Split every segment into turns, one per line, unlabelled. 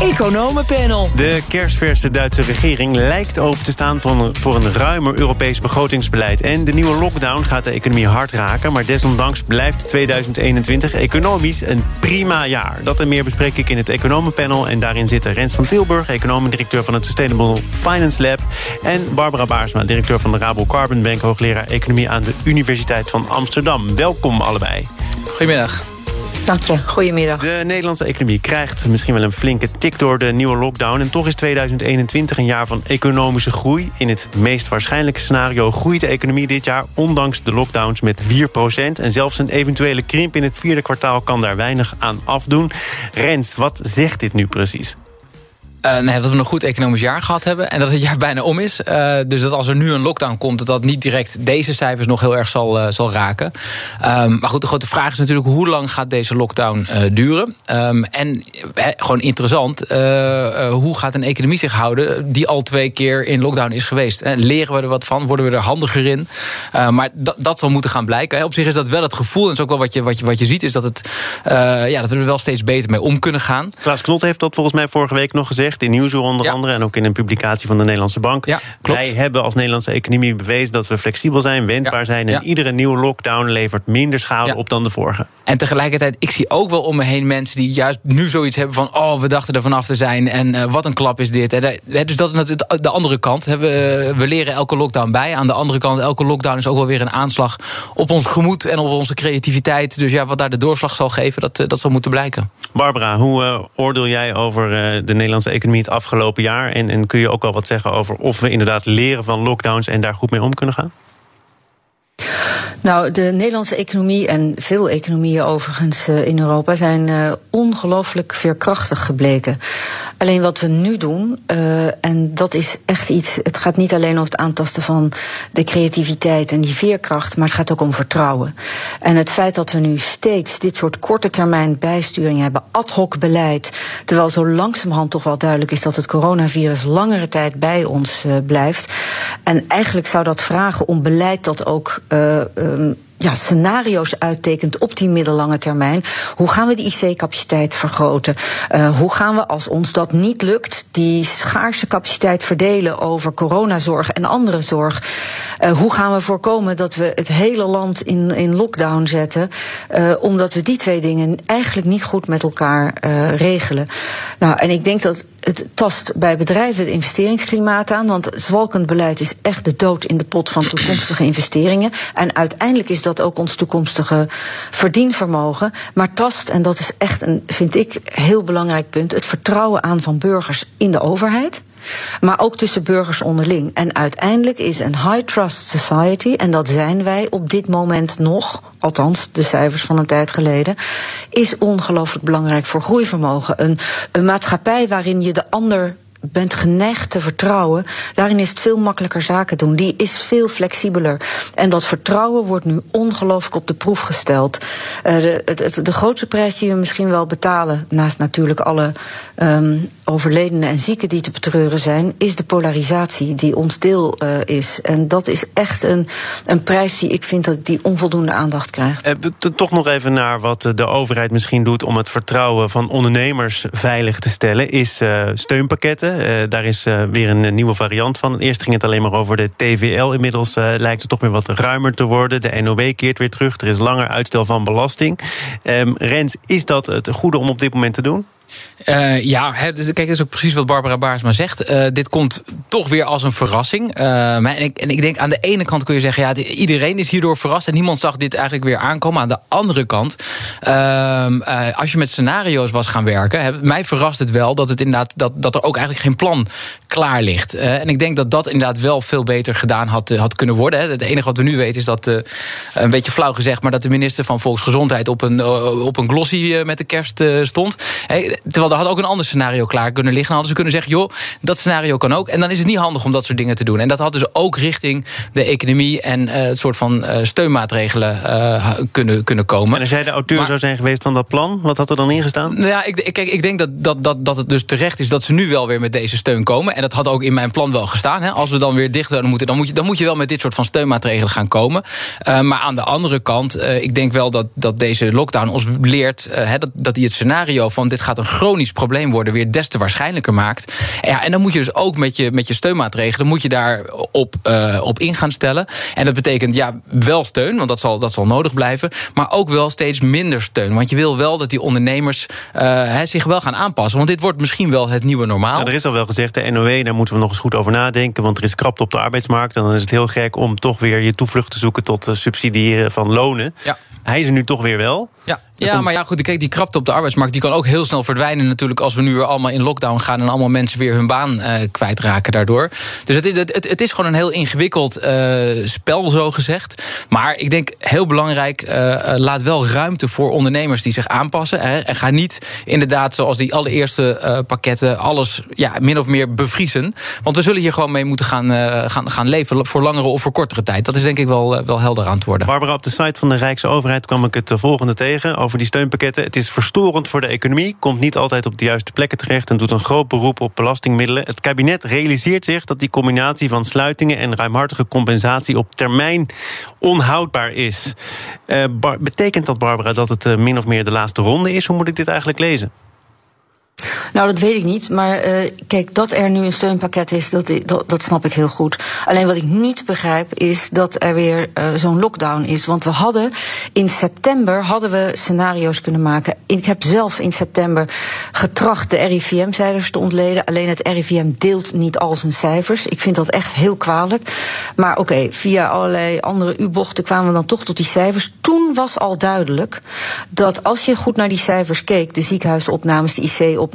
Economenpanel.
De kerstverse Duitse regering lijkt open te staan voor een, voor een ruimer Europees begrotingsbeleid. En de nieuwe lockdown gaat de economie hard raken. Maar desondanks blijft 2021 economisch een prima jaar. Dat en meer bespreek ik in het Economenpanel. En daarin zitten Rens van Tilburg, economendirecteur van het Sustainable Finance Lab. En Barbara Baarsma, directeur van de Rabo Carbon Bank, hoogleraar economie aan de Universiteit van Amsterdam. Welkom allebei.
Goedemiddag.
Dank je, goedemiddag.
De Nederlandse economie krijgt misschien wel een flinke tik door de nieuwe lockdown. En toch is 2021 een jaar van economische groei. In het meest waarschijnlijke scenario groeit de economie dit jaar... ondanks de lockdowns met 4% En zelfs een eventuele krimp in het vierde kwartaal kan daar weinig aan afdoen. Rens, wat zegt dit nu precies?
Nee, dat we een goed economisch jaar gehad hebben en dat het jaar bijna om is. Uh, dus dat als er nu een lockdown komt, dat dat niet direct deze cijfers nog heel erg zal, uh, zal raken. Um, maar goed, de grote vraag is natuurlijk hoe lang gaat deze lockdown duren? Um, en gewoon interessant, hoe gaat een economie zich houden die al twee keer in lockdown is geweest? leren we er wat van? Worden we er handiger in? maar dat, dat zal moeten gaan blijken. Op zich is dat wel het gevoel, en dat is ook wel wat je, wat je, wat je ziet, is dat, het, ja, dat we er wel steeds beter mee om kunnen gaan.
Klaas Knot heeft dat volgens mij vorige week nog gezegd in Nieuwsuur onder andere... en ook in een publicatie van de Nederlandse Bank.
Ja,
Wij hebben als Nederlandse economie bewezen dat we flexibel zijn, wendbaar zijn... en iedere nieuwe lockdown levert minder schade op dan de vorige.
En tegelijkertijd, ik zie ook wel om me heen mensen die juist nu zoiets hebben van... oh, we dachten er vanaf te zijn en uh, wat een klap is dit. dus dat is de andere kant. We, we leren elke lockdown bij. Aan de andere kant, elke lockdown is ook wel weer een aanslag... op ons gemoed en op onze creativiteit. Dus ja, wat daar de doorslag zal geven, dat, dat zal moeten blijken.
Barbara, hoe oordeel jij over de Nederlandse economie het afgelopen jaar? En, en kun je ook al wat zeggen over of we inderdaad leren van lockdowns... en daar goed mee om kunnen gaan?
Nou, de Nederlandse economie en veel economieën overigens uh, in Europa zijn uh, ongelooflijk veerkrachtig gebleken. Alleen wat we nu doen, uh, en dat is echt iets, het gaat niet alleen om het aantasten van de creativiteit en die veerkracht, maar het gaat ook om vertrouwen. En het feit dat we nu steeds dit soort korte termijn bijsturing hebben, ad hoc beleid, terwijl zo langzamerhand toch wel duidelijk is dat het coronavirus langere tijd bij ons blijft. En eigenlijk zou dat vragen om beleid dat ook um, ja, scenario's uittekent op die middellange termijn. Hoe gaan we die IC-capaciteit vergroten? Uh, hoe gaan we, als ons dat niet lukt, die schaarse capaciteit verdelen over coronazorg en andere zorg? Uh, hoe gaan we voorkomen dat we het hele land in, in lockdown zetten? Uh, omdat we die twee dingen eigenlijk niet goed met elkaar regelen. Nou, en ik denk dat het tast bij bedrijven het investeringsklimaat aan. Want zwalkend beleid is echt de dood in de pot van toekomstige investeringen. En uiteindelijk is dat ook ons toekomstige verdienvermogen. Maar tast, en dat is echt een, vind ik, heel belangrijk punt, het vertrouwen aan van burgers in de overheid. Maar ook tussen burgers onderling. En uiteindelijk is een high trust society, en dat zijn wij op dit moment nog, althans de cijfers van een tijd geleden, is ongelooflijk belangrijk voor groeivermogen. Een, een maatschappij waarin je de ander bent geneigd te vertrouwen, daarin is het veel makkelijker zaken doen. Die is veel flexibeler. En dat vertrouwen wordt nu ongelooflijk op de proef gesteld. Uh, de, grootste prijs die we misschien wel betalen, naast natuurlijk alle um, overledenen en zieken die te betreuren zijn, is de polarisatie die ons deel uh, is. En dat is echt een, een prijs die ik vind dat die onvoldoende aandacht krijgt.
Uh, toch nog even naar wat de overheid misschien doet om het vertrouwen van ondernemers veilig te stellen, is steunpakketten. Uh, daar is weer een nieuwe variant van. Eerst ging het alleen maar over de TVL. Inmiddels lijkt het toch weer wat ruimer te worden. De NOW keert weer terug. Er is langer uitstel van belasting. Um, Rens, is dat het goede om op dit moment te doen?
Uh, ja, dus, kijk, dat is ook precies wat Barbara Baarsma zegt. Uh, dit komt toch weer als een verrassing. Uh, en, ik, en ik denk aan de ene kant kun je zeggen... ja, iedereen is hierdoor verrast en niemand zag dit eigenlijk weer aankomen. Aan de andere kant, als je met scenario's was gaan werken... Mij verrast het wel dat, het inderdaad, dat, dat er ook eigenlijk geen plan klaar ligt. en ik denk dat dat inderdaad wel veel beter gedaan had, had kunnen worden. He. Het enige wat we nu weten is dat, een beetje flauw gezegd... maar dat de minister van Volksgezondheid op een, op een glossy met de kerst stond... Terwijl er had ook een ander scenario klaar kunnen liggen. Dan hadden ze kunnen zeggen, joh, dat scenario kan ook. En dan is het niet handig om dat soort dingen te doen. En dat had dus ook richting de economie en het soort van steunmaatregelen kunnen, kunnen komen.
En als jij de auteur maar, zou zijn geweest van dat plan, wat had er dan ingestaan?
Nou ja, ik, kijk, ik denk dat, dat, dat, dat het dus terecht is dat ze nu wel weer met deze steun komen. En dat had ook in mijn plan wel gestaan. Hè. Als we dan weer dichter moeten, dan moet, je, dan moet je wel met dit soort van steunmaatregelen gaan komen. maar aan de andere kant, ik denk wel dat, dat deze lockdown ons leert dat, dat die het scenario van dit gaat een chronisch probleem worden weer des te waarschijnlijker maakt. Ja, en dan moet je dus ook met je, met je steunmaatregelen moet je daar op, op in gaan stellen. En dat betekent ja, wel steun, want dat zal, dat zal nodig blijven. Maar ook wel steeds minder steun. Want je wil wel dat die ondernemers uh, zich wel gaan aanpassen. Want dit wordt misschien wel het nieuwe normaal.
Ja, er is al wel gezegd, de NOW, daar moeten we nog eens goed over nadenken. Want er is krapte op de arbeidsmarkt. En dan is het heel gek om toch weer je toevlucht te zoeken tot subsidiëren van lonen. Ja. Hij is er nu toch weer wel.
Ja. Ja, maar ja, goed, kijk, die krapte op de arbeidsmarkt... die kan ook heel snel verdwijnen natuurlijk... als we nu weer allemaal in lockdown gaan... en allemaal mensen weer hun baan uh, kwijtraken daardoor. Dus het, het, het, is gewoon een heel ingewikkeld uh, spel, zo gezegd. Maar ik denk, heel belangrijk... Uh, laat wel ruimte voor ondernemers die zich aanpassen. Hè, en ga niet inderdaad, zoals die allereerste pakketten... alles ja, min of meer bevriezen. Want we zullen hier gewoon mee moeten gaan, gaan, gaan leven... voor langere of voor kortere tijd. Dat is denk ik wel, wel helder aan het worden.
Barbara, op de site van de Rijkse overheid kwam ik het volgende tegen... over die steunpakketten. Het is verstorend voor de economie, komt niet altijd op de juiste plekken terecht en doet een groot beroep op belastingmiddelen. Het kabinet realiseert zich dat die combinatie van sluitingen en ruimhartige compensatie op termijn onhoudbaar is. Uh, betekent dat, Barbara, dat het uh, min of meer de laatste ronde is? Hoe moet ik dit eigenlijk lezen?
Nou, dat weet ik niet. Maar uh, kijk, dat er nu een steunpakket is, dat, dat, snap ik heel goed. Alleen wat ik niet begrijp is dat er weer uh, zo'n lockdown is. Want we hadden in september hadden we scenario's kunnen maken. Ik heb zelf in september getracht de RIVM-cijfers te ontleden. Alleen het RIVM deelt niet al zijn cijfers. Ik vind dat echt heel kwalijk. Maar oké, via allerlei andere U-bochten kwamen we dan toch tot die cijfers. Toen was al duidelijk dat als je goed naar die cijfers keek, de ziekenhuisopnames, de IC-opnames,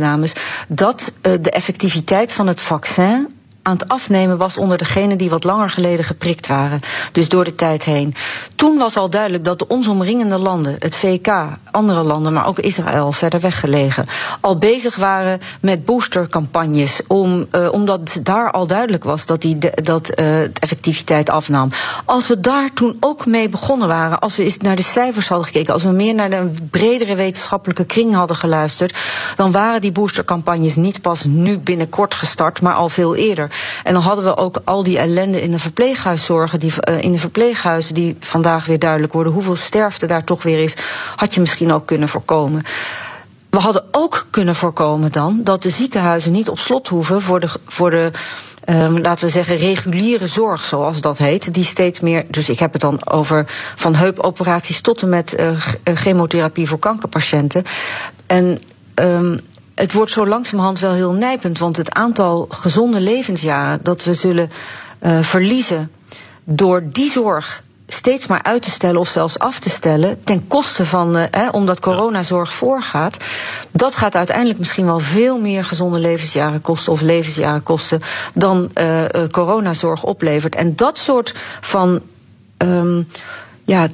dat uh, de effectiviteit van het vaccin aan het afnemen was onder degenen die wat langer geleden geprikt waren. Dus door de tijd heen. Toen was al duidelijk dat de ons omringende landen, het VK, andere landen, maar ook Israël, verder weggelegen, al bezig waren met boostercampagnes. Om, uh, omdat daar al duidelijk was dat, die dat uh, de effectiviteit afnam. Als we daar toen ook mee begonnen waren, als we eens naar de cijfers hadden gekeken, als we meer naar de bredere wetenschappelijke kring hadden geluisterd, dan waren die boostercampagnes niet pas nu binnenkort gestart, maar al veel eerder. En dan hadden we ook al die ellende in de verpleeghuiszorgen, die, uh, in de verpleeghuizen, die vandaag weer duidelijk worden, hoeveel sterfte daar toch weer is, had je misschien ook kunnen voorkomen. We hadden ook kunnen voorkomen dan dat de ziekenhuizen niet op slot hoeven voor de, voor de um, laten we zeggen, reguliere zorg, zoals dat heet. Die steeds meer, dus ik heb het dan over van heupoperaties tot en met uh, chemotherapie voor kankerpatiënten. En um, het wordt zo langzamerhand wel heel nijpend, want het aantal gezonde levensjaren dat we zullen uh, verliezen door die zorg steeds maar uit te stellen of zelfs af te stellen ten koste van, hè, omdat coronazorg voorgaat, dat gaat uiteindelijk misschien wel veel meer gezonde levensjaren kosten of levensjaren kosten dan uh, uh, coronazorg oplevert. En dat soort van um, ja,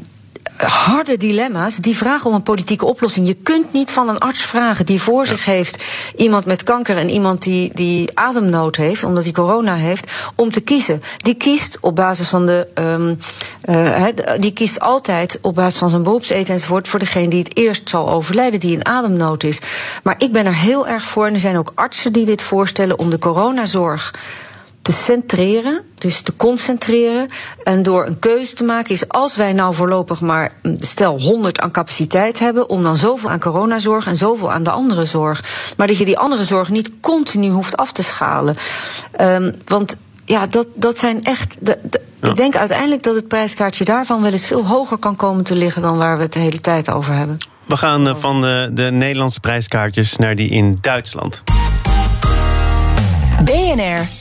harde dilemma's die vragen om een politieke oplossing. Je kunt niet van een arts vragen die voor zich heeft iemand met kanker en iemand die, die ademnood heeft, omdat hij corona heeft, om te kiezen. Die kiest op basis van de. Um, uh, die kiest altijd op basis van zijn beroepseten enzovoort voor degene die het eerst zal overlijden, die in ademnood is. Maar ik ben er heel erg voor, en er zijn ook artsen die dit voorstellen, om de coronazorg te centreren, dus te concentreren. En door een keuze te maken is als wij nou voorlopig maar stel 100 aan capaciteit hebben, om dan zoveel aan coronazorg en zoveel aan de andere zorg. Maar dat je die andere zorg niet continu hoeft af te schalen. Um, want ja, dat, dat zijn echt. De, de, ja. Ik denk uiteindelijk dat het prijskaartje daarvan wel eens veel hoger kan komen te liggen dan waar we het de hele tijd over hebben.
We gaan uh, van de, de Nederlandse prijskaartjes naar die in Duitsland.
BNR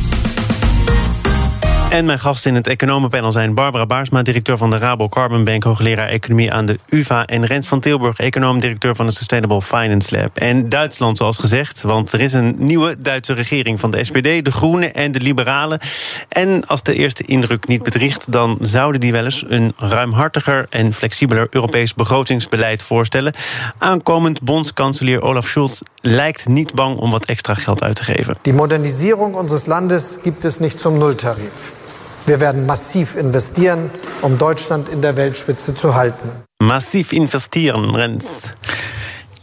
En mijn gasten in het economenpanel zijn Barbara Baarsma, directeur van de Rabo Carbon Bank, hoogleraar economie aan de UvA. En Rens van Tilburg, econoom-directeur van het Sustainable Finance Lab. En Duitsland, zoals gezegd, want er is een nieuwe Duitse regering van de SPD, de Groenen en de Liberalen. En als de eerste indruk niet bedriegt, dan zouden die wel eens een ruimhartiger en flexibeler Europees begrotingsbeleid voorstellen. Aankomend bondskanselier Olaf Scholz lijkt niet bang om wat extra geld uit te geven.
Die modernisering unseres Landes gibt es nicht zum Nulltarif. Wir werden massiv investieren, um Deutschland in der Weltspitze zu halten.
Massiv investieren, Renz.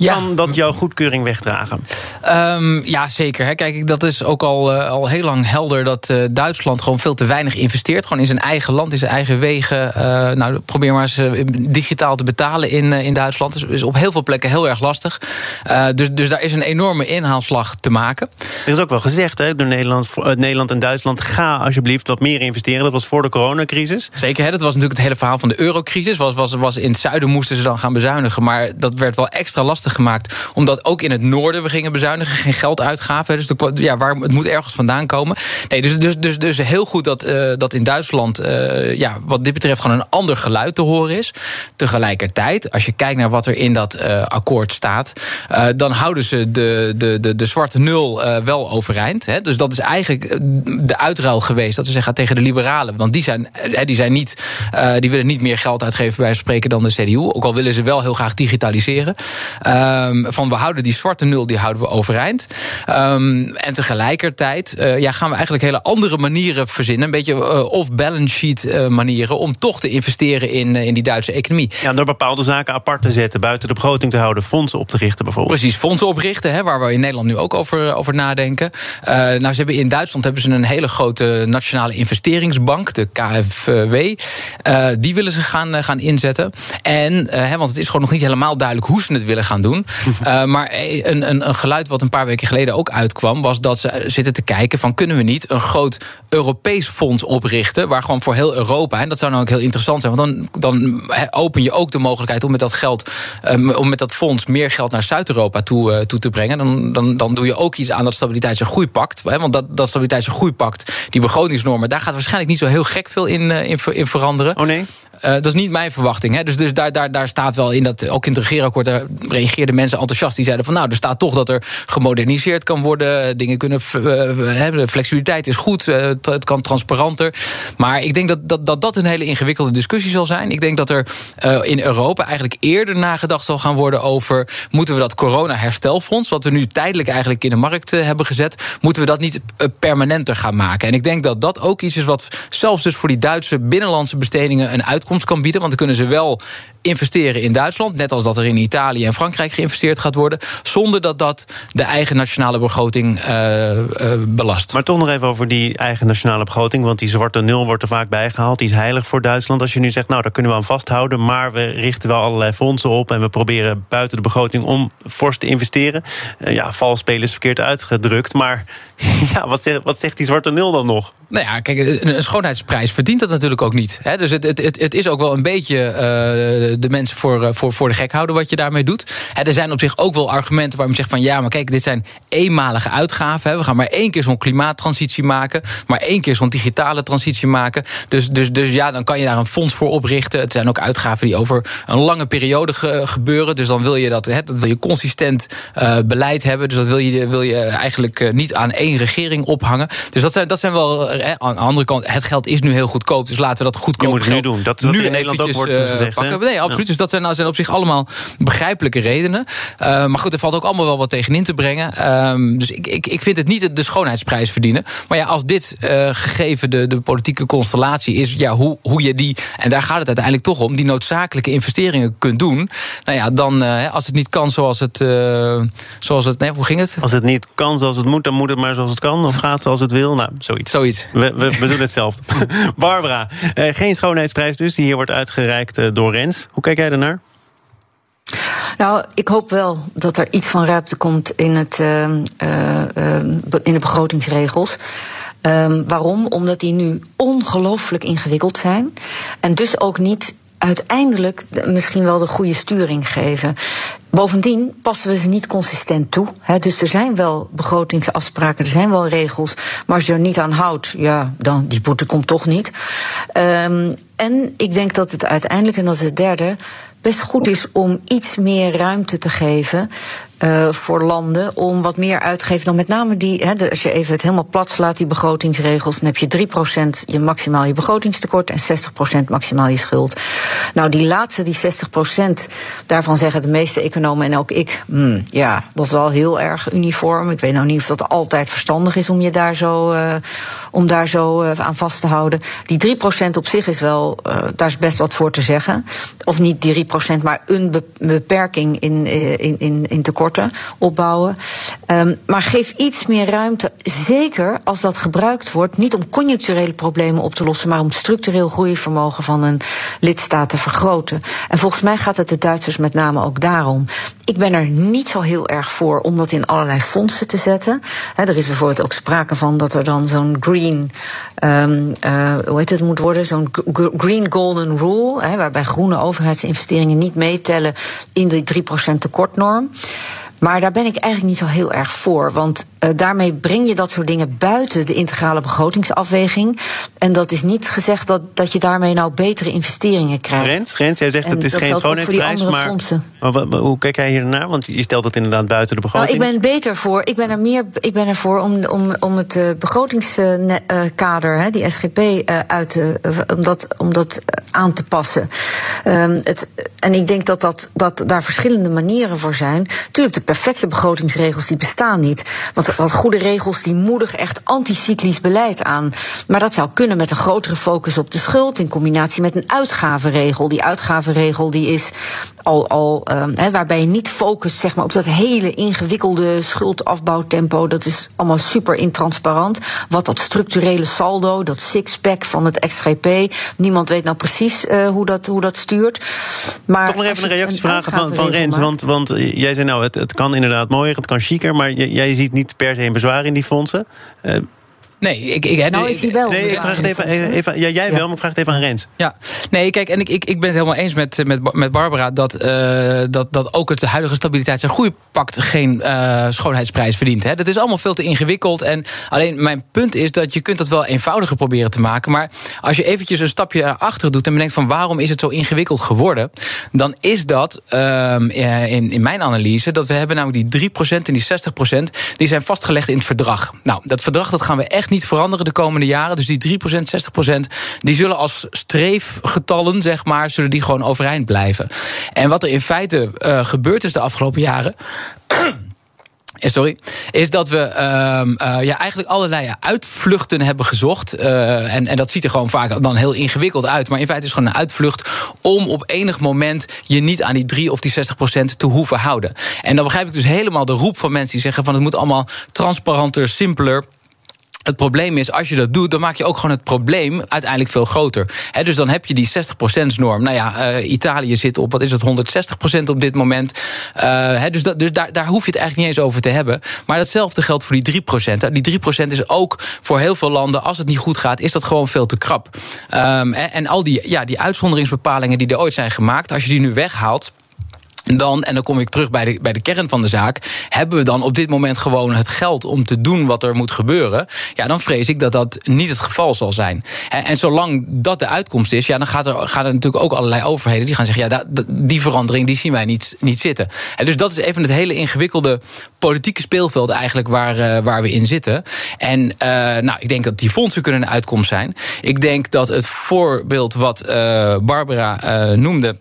Kan dat jouw goedkeuring wegdragen?
Um, ja, zeker. Hè. Kijk, dat is ook al, uh, al heel lang helder dat uh, Duitsland gewoon veel te weinig investeert. Gewoon in zijn eigen land, in zijn eigen wegen. Uh, nou, probeer maar eens digitaal te betalen in, in Duitsland. Dat is, is, op heel veel plekken heel erg lastig. dus, dus daar is een enorme inhaalslag te maken.
Er is ook wel gezegd hè, door Nederland, Nederland en Duitsland... ga alsjeblieft wat meer investeren. Dat was voor de coronacrisis.
Zeker, hè, dat was natuurlijk het hele verhaal van de eurocrisis. Was, was, was in het zuiden moesten ze dan gaan bezuinigen. Maar dat werd wel extra lastig gemaakt. Omdat ook in het noorden we gingen bezuinigen. Geen geld uitgaven. Dus de, ja, waar, het moet ergens vandaan komen. Nee, dus, dus, dus, dus heel goed dat, uh, dat in Duitsland... Uh, ja, wat dit betreft gewoon een ander geluid te horen is. Tegelijkertijd, als je kijkt naar wat er in dat uh, akkoord staat... dan houden ze de, de, de, de zwarte nul wel overeind. Hè. Dus dat is eigenlijk de uitruil geweest. Dat ze zeggen tegen de liberalen. Want die zijn, die zijn niet... die willen niet meer geld uitgeven bij spreken dan de CDU. Ook al willen ze wel heel graag digitaliseren. Um, van we houden die zwarte nul die houden we overeind. Um, en tegelijkertijd uh, ja, gaan we eigenlijk hele andere manieren verzinnen. Een beetje uh, off-balance sheet uh, manieren. Om toch te investeren in, in die Duitse economie.
Ja, door bepaalde zaken apart te zetten. Buiten de begroting te houden. Fondsen op te richten bijvoorbeeld.
Precies, fondsen oprichten. Hè, waar we in Nederland nu ook over, over nadenken. nou, ze hebben in Duitsland hebben ze een hele grote nationale investeringsbank. De KfW. die willen ze gaan, gaan inzetten. En, want het is gewoon nog niet helemaal duidelijk hoe ze het willen gaan doen. uh, maar een, een, een, geluid wat een paar weken geleden ook uitkwam... was dat ze zitten te kijken van kunnen we niet een groot Europees fonds oprichten... waar gewoon voor heel Europa, en dat zou nou ook heel interessant zijn... want dan, dan open je ook de mogelijkheid om met dat geld... Um, om met dat fonds meer geld naar Zuid-Europa toe, uh, toe te brengen. Dan, dan, dan doe je ook iets aan dat stabiliteits- en groeipact. Hè, want dat, dat stabiliteits- en groeipact, die begrotingsnormen... daar gaat waarschijnlijk niet zo heel gek veel in, uh, in, in veranderen.
Oh nee?
Uh, dat is niet mijn verwachting. Hè. Dus, dus daar, daar, daar staat wel in dat, ook in het regeerakkoord... daar reageerden mensen enthousiast. Die zeiden van nou, er staat toch dat er gemoderniseerd kan worden. Dingen kunnen, uh, flexibiliteit is goed, het kan transparanter. Maar ik denk dat dat, dat dat een hele ingewikkelde discussie zal zijn. Ik denk dat er in Europa eigenlijk eerder nagedacht zal gaan worden over... moeten we dat corona-herstelfonds, wat we nu tijdelijk eigenlijk in de markt hebben gezet... moeten we dat niet permanenter gaan maken. En ik denk dat dat ook iets is wat zelfs dus voor die Duitse binnenlandse bestedingen... een uitkomst kan bieden, want dan kunnen ze wel investeren in Duitsland. Net als dat er in Italië en Frankrijk geïnvesteerd gaat worden. Zonder dat dat de eigen nationale begroting uh, uh, belast.
Maar toch nog even over die eigen nationale begroting. Want die zwarte nul wordt er vaak bijgehaald. Die is heilig voor Duitsland. Als je nu zegt, nou daar kunnen we aan vasthouden. Maar we richten wel allerlei fondsen op. En we proberen buiten de begroting om fors te investeren. Uh, ja, valspelen is verkeerd uitgedrukt. Maar ja, wat, zegt, wat zegt die zwarte nul dan nog?
Nou ja, kijk, een schoonheidsprijs verdient dat natuurlijk ook niet. Hè? Dus het, het, het, het is ook wel een beetje de mensen voor, voor, voor de gek houden wat je daarmee doet. er zijn op zich ook wel argumenten waarom je zegt van ja, maar kijk, dit zijn eenmalige uitgaven. We gaan maar één keer zo'n klimaattransitie maken, maar één keer zo'n digitale transitie maken. Dus, dus, dus ja, dan kan je daar een fonds voor oprichten. Het zijn ook uitgaven die over een lange periode gebeuren. Dus dan wil je dat, hè, dat wil je consistent uh, beleid hebben. Dus dat wil je, wil je eigenlijk niet aan één regering ophangen. Dus dat zijn, dat zijn wel hè, aan de andere kant, het geld is nu heel goedkoop. Dus laten we dat goedkoop
je moet het nu doen. Dat wat nu in Nederland ook wordt uh, gezegd.
Pakken. Nee, absoluut. Ja. Dus dat zijn, zijn op zich allemaal begrijpelijke redenen. Uh, maar goed, er valt ook allemaal wel wat tegenin te brengen. Um, dus ik, ik, ik vind het niet de schoonheidsprijs verdienen. Maar ja, als dit uh, gegeven de, de politieke constellatie is, ja, hoe, hoe je die, en daar gaat het uiteindelijk toch om, die noodzakelijke investeringen kunt doen. Nou ja, dan uh, als het niet kan zoals het. zoals het nee, hoe ging het?
Als het niet kan zoals het moet, dan moet het maar zoals het kan. Of gaat zoals het wil. Nou, zoiets.
Zoiets.
We, we, we doen hetzelfde. Barbara, geen schoonheidsprijs dus, die hier wordt uitgereikt door Rens. Hoe kijk jij ernaar?
Nou, ik hoop wel dat er iets van ruimte komt in, het, uh, uh, in de begrotingsregels. Um, waarom? Omdat die nu ongelooflijk ingewikkeld zijn. En dus ook niet uiteindelijk misschien wel de goede sturing geven. Bovendien passen we ze niet consistent toe. Hè. Dus er zijn wel begrotingsafspraken, er zijn wel regels. Maar als je er niet aan houdt, ja, dan die boete komt toch niet. Um, en ik denk dat het uiteindelijk, en dat is het derde, best goed is om iets meer ruimte te geven uh, voor landen om wat meer uit te geven dan met name die, de, als je even het helemaal plat slaat, die begrotingsregels, dan heb je 3% je maximaal je begrotingstekort en 60% maximaal je schuld. Nou, die laatste, die 60%, daarvan zeggen de meeste economen en ook ik, hmm, ja, dat is wel heel erg uniform. Ik weet nou niet of dat altijd verstandig is om je daar zo, uh, om daar zo uh, aan vast te houden. Die 3% op zich is wel, daar is best wat voor te zeggen. Of niet die 3%, maar een beperking in, in, in, in tekort opbouwen. Um, maar geef iets meer ruimte, zeker als dat gebruikt wordt, niet om conjuncturele problemen op te lossen, maar om structureel groeivermogen van een lidstaat te vergroten. En volgens mij gaat het de Duitsers met name ook daarom. Ik ben er niet zo heel erg voor om dat in allerlei fondsen te zetten. He, er is bijvoorbeeld ook sprake van dat er dan zo'n green, um, uh, hoe heet het moet worden, zo'n green golden rule, he, waarbij groene overheidsinvesteringen niet meetellen in de 3% tekortnorm. Maar daar ben ik eigenlijk niet zo heel erg voor. Want uh, daarmee breng je dat soort dingen buiten de integrale begrotingsafweging. En dat is niet gezegd dat, dat je daarmee nou betere investeringen krijgt.
Rens, Rens jij zegt en het is geen schoonheidsprijs, maar, maar, hoe kijk jij hier naar? Want je stelt het inderdaad buiten de begroting.
Nou, ik ben beter voor. Ik ben er meer ik ben ervoor om, om, om het uh, begrotingskader, uh, die SGP, uh, uit te, om, dat, om dat aan te passen. Um, het, en ik denk dat, dat, dat daar verschillende manieren voor zijn. Tuurlijk, de perfecte begrotingsregels die bestaan niet. Want wat goede regels die moedigen echt anticyclisch beleid aan. Maar dat zou kunnen met een grotere focus op de schuld in combinatie met een uitgavenregel. Die uitgavenregel die is al, al he, waarbij je niet focust zeg maar, op dat hele ingewikkelde schuldafbouwtempo. Dat is allemaal super intransparant. Wat dat structurele saldo, dat sixpack van het XGP. Niemand weet nou precies uh, hoe, dat, hoe dat stuurt. Maar
Toch nog even een reactie vragen van, van Rens. Want, want jij zei nou, het, het kan inderdaad mooier, het kan chiquer. Maar jij ziet niet per se een bezwaar in die fondsen. Uh,
Nee, ik, ik,
nou, wel.
Nee, ik vraag het even, even ja, jij wel, maar ik vraag het even aan Rens.
Ja, nee, kijk, en ik, ik, ik ben het helemaal eens met, met, met Barbara dat, uh, dat, dat ook het huidige stabiliteits- en groeipact geen uh, schoonheidsprijs verdient. Hè. Dat is allemaal veel te ingewikkeld. En alleen mijn punt is dat je kunt dat wel eenvoudiger proberen te maken. Maar als je eventjes een stapje naar achter doet en bedenkt van waarom is het zo ingewikkeld geworden, dan is dat uh, in, in mijn analyse dat we hebben namelijk die 3% en die 60% die zijn vastgelegd in het verdrag. Nou, dat verdrag dat gaan we echt niet veranderen de komende jaren. Dus die 3%, 60%, die zullen als streefgetallen, zeg maar, zullen die gewoon overeind blijven. En wat er in feite uh, gebeurd is de afgelopen jaren. Sorry, is dat we uh, uh, ja, eigenlijk allerlei uitvluchten hebben gezocht. En, en dat ziet er gewoon vaak dan heel ingewikkeld uit. Maar in feite is het gewoon een uitvlucht om op enig moment je niet aan die 3 of die 60 procent te hoeven houden. En dan begrijp ik dus helemaal de roep van mensen die zeggen van het moet allemaal transparanter, simpeler. Het probleem is, als je dat doet, dan maak je ook gewoon het probleem uiteindelijk veel groter. Dus dan heb je die 60%-norm. Nou ja, uh, Italië zit op, wat is het, 160% op dit moment. He, dus dus daar, daar hoef je het eigenlijk niet eens over te hebben. Maar datzelfde geldt voor die 3%. Die 3% is ook voor heel veel landen, als het niet goed gaat, is dat gewoon veel te krap. Um, en al die, ja, die uitzonderingsbepalingen die er ooit zijn gemaakt, als je die nu weghaalt dan, en dan kom ik terug bij de, bij de kern van de zaak, hebben we dan op dit moment gewoon het geld om te doen wat er moet gebeuren, ja, dan vrees ik dat dat niet het geval zal zijn. En, en zolang dat de uitkomst is, ja, dan gaat er, gaan er natuurlijk ook allerlei overheden die gaan zeggen, ja, die verandering die zien wij niet, niet zitten. En dus dat is even het hele ingewikkelde politieke speelveld eigenlijk waar, uh, waar we in zitten. En uh, nou, ik denk dat die fondsen kunnen een uitkomst zijn. Ik denk dat het voorbeeld wat uh, Barbara noemde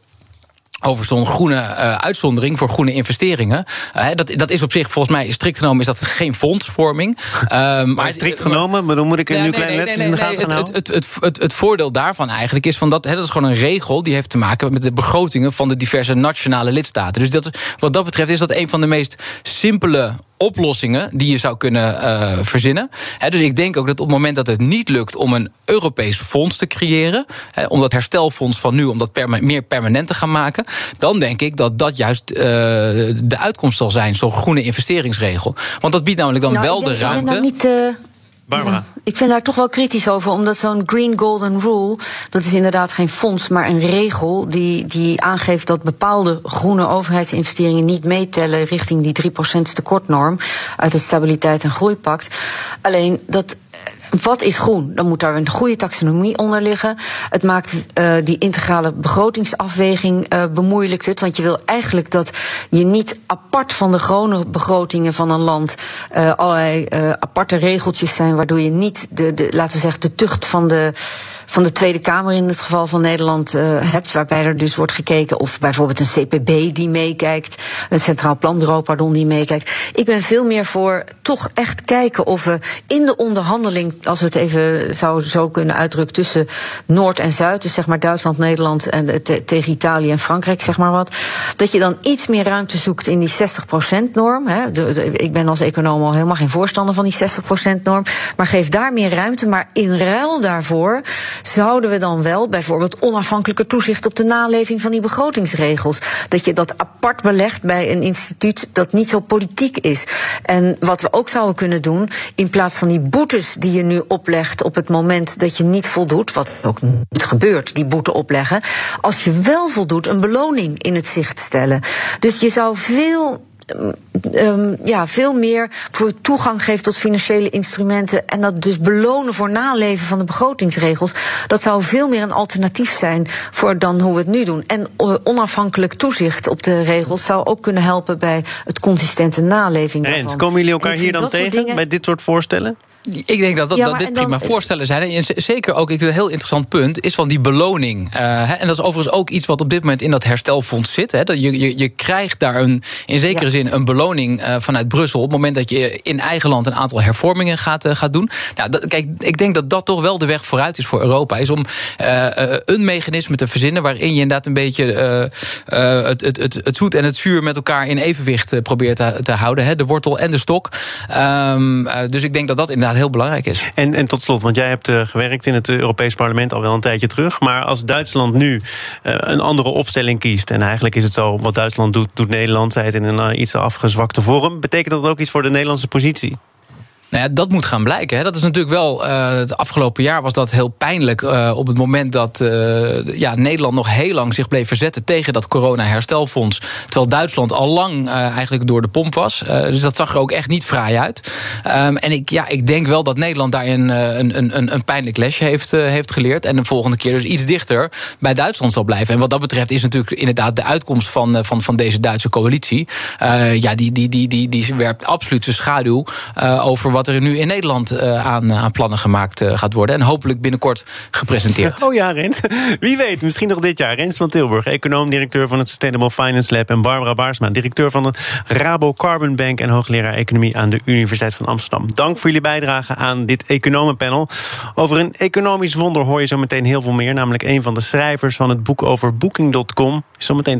over zo'n groene uh, uitzondering voor groene investeringen. Uh, dat, dat is op zich, volgens mij, strikt genomen is dat geen fondsvorming.
Uh, maar strikt genomen, maar dan moet ik er nu nee, kleine nee, nee, in de gaten
het, het, het, het, het, voordeel daarvan eigenlijk is van dat, hè, dat is gewoon een regel die heeft te maken met de begrotingen van de diverse nationale lidstaten. Dus dat, wat dat betreft is dat een van de meest simpele oplossingen die je zou kunnen uh, verzinnen. He, dus ik denk ook dat op het moment dat het niet lukt om een Europees fonds te creëren, he, om dat herstelfonds van nu om dat perma meer permanent te gaan maken, dan denk ik dat dat juist uh, de uitkomst zal zijn, zo'n groene investeringsregel. Want dat biedt namelijk dan nou, wel de ruimte.
Nou niet, uh
Barbara.
ik vind daar toch wel kritisch over, omdat zo'n Green Golden Rule, dat is inderdaad geen fonds, maar een regel die, die aangeeft dat bepaalde groene overheidsinvesteringen niet meetellen richting die 3% tekortnorm uit het Stabiliteit en Groeipact. Alleen dat wat is groen? Dan moet daar een goede taxonomie onder liggen. Het maakt uh, die integrale begrotingsafweging uh, bemoeilijkt het. Want je wil eigenlijk dat je niet apart van de gewone begrotingen van een land uh, allerlei aparte regeltjes zijn, waardoor je niet de, de, laten we zeggen, de tucht van de van de Tweede Kamer in het geval van Nederland uh, hebt, waarbij er dus wordt gekeken of bijvoorbeeld een CPB die meekijkt, een Centraal Planbureau, pardon, die meekijkt. Ik ben veel meer voor toch echt kijken of we in de onderhandeling, als we het even zou zo kunnen uitdrukken, tussen Noord en Zuid, dus zeg maar Duitsland, Nederland en te, tegen Italië en Frankrijk, zeg maar wat, dat je dan iets meer ruimte zoekt in die 60% norm. Hè. De, de, ik ben als econoom al helemaal geen voorstander van die 60% norm, maar geef daar meer ruimte, maar in ruil daarvoor zouden we dan wel bijvoorbeeld onafhankelijke toezicht op de naleving van die begrotingsregels. Dat je dat apart belegt bij een instituut dat niet zo politiek is. En wat we ook zouden kunnen doen, in plaats van die boetes die je nu oplegt op het moment dat je niet voldoet, wat ook niet gebeurt, die boete opleggen, als je wel voldoet, een beloning in het zicht stellen. Dus je zou veel um, ja, veel meer voor toegang geeft tot financiële instrumenten. En dat dus belonen voor naleven van de begrotingsregels. Dat zou veel meer een alternatief zijn voor dan hoe we het nu doen. En uh, onafhankelijk toezicht op de regels zou ook kunnen helpen bij het consistente naleving.
Rens, komen jullie elkaar hier dan tegen dingen... bij dit soort voorstellen?
Ik denk dat, dat, dat dit prima voorstellen zijn. En zeker ook, ik een heel interessant punt, is van die beloning. Uh, en dat is overigens ook iets wat op dit moment in dat herstelfonds zit. Hè. Dat je, je, je krijgt daar een, in zekere zin een beloning uh, vanuit Brussel... op het moment dat je in eigen land een aantal hervormingen gaat, uh, gaat doen. Nou, dat, kijk, ik denk dat dat toch wel de weg vooruit is voor Europa. Is om een mechanisme te verzinnen waarin je inderdaad een beetje... het, het, het, het zoet en het zuur met elkaar in evenwicht probeert te, te houden. Hè. De wortel en de stok. Um, dus ik denk dat dat inderdaad heel belangrijk is.
En, en tot slot, want jij hebt uh, gewerkt in het Europees Parlement al wel een tijdje terug. Maar als Duitsland nu uh, een andere opstelling kiest. en eigenlijk is het zo, wat Duitsland doet, doet Nederland. zij het in een uh, iets afgezwakte vorm. betekent dat ook iets voor de Nederlandse positie?
Nou ja, dat moet gaan blijken. Hè. Dat is natuurlijk wel. Uh, het afgelopen jaar was dat heel pijnlijk. Uh, op het moment dat uh, ja, Nederland nog heel lang zich bleef verzetten tegen dat corona-herstelfonds. Terwijl Duitsland al lang eigenlijk door de pomp was. dus dat zag er ook echt niet fraai uit. Um, en ik, ja, ik denk wel dat Nederland daarin een, een, een pijnlijk lesje heeft, heeft geleerd. En de volgende keer dus iets dichter bij Duitsland zal blijven. En wat dat betreft is natuurlijk inderdaad de uitkomst van, van, van deze Duitse coalitie. ja, die, die, die, die, die werpt absoluut zijn schaduw over wat er nu in Nederland uh, aan, aan, plannen gemaakt uh, gaat worden. En hopelijk binnenkort gepresenteerd.
Oh ja, Rens. Wie weet, misschien nog dit jaar. Rens van Tilburg, econoom-directeur van het Sustainable Finance Lab. En Barbara Baarsma, directeur van de Rabo Carbon Bank. En hoogleraar economie aan de Universiteit van Amsterdam. Dank voor jullie bijdrage aan dit economenpanel. Over een economisch wonder hoor je zo meteen heel veel meer. Namelijk een van de schrijvers van het boek over Booking.com. Zometeen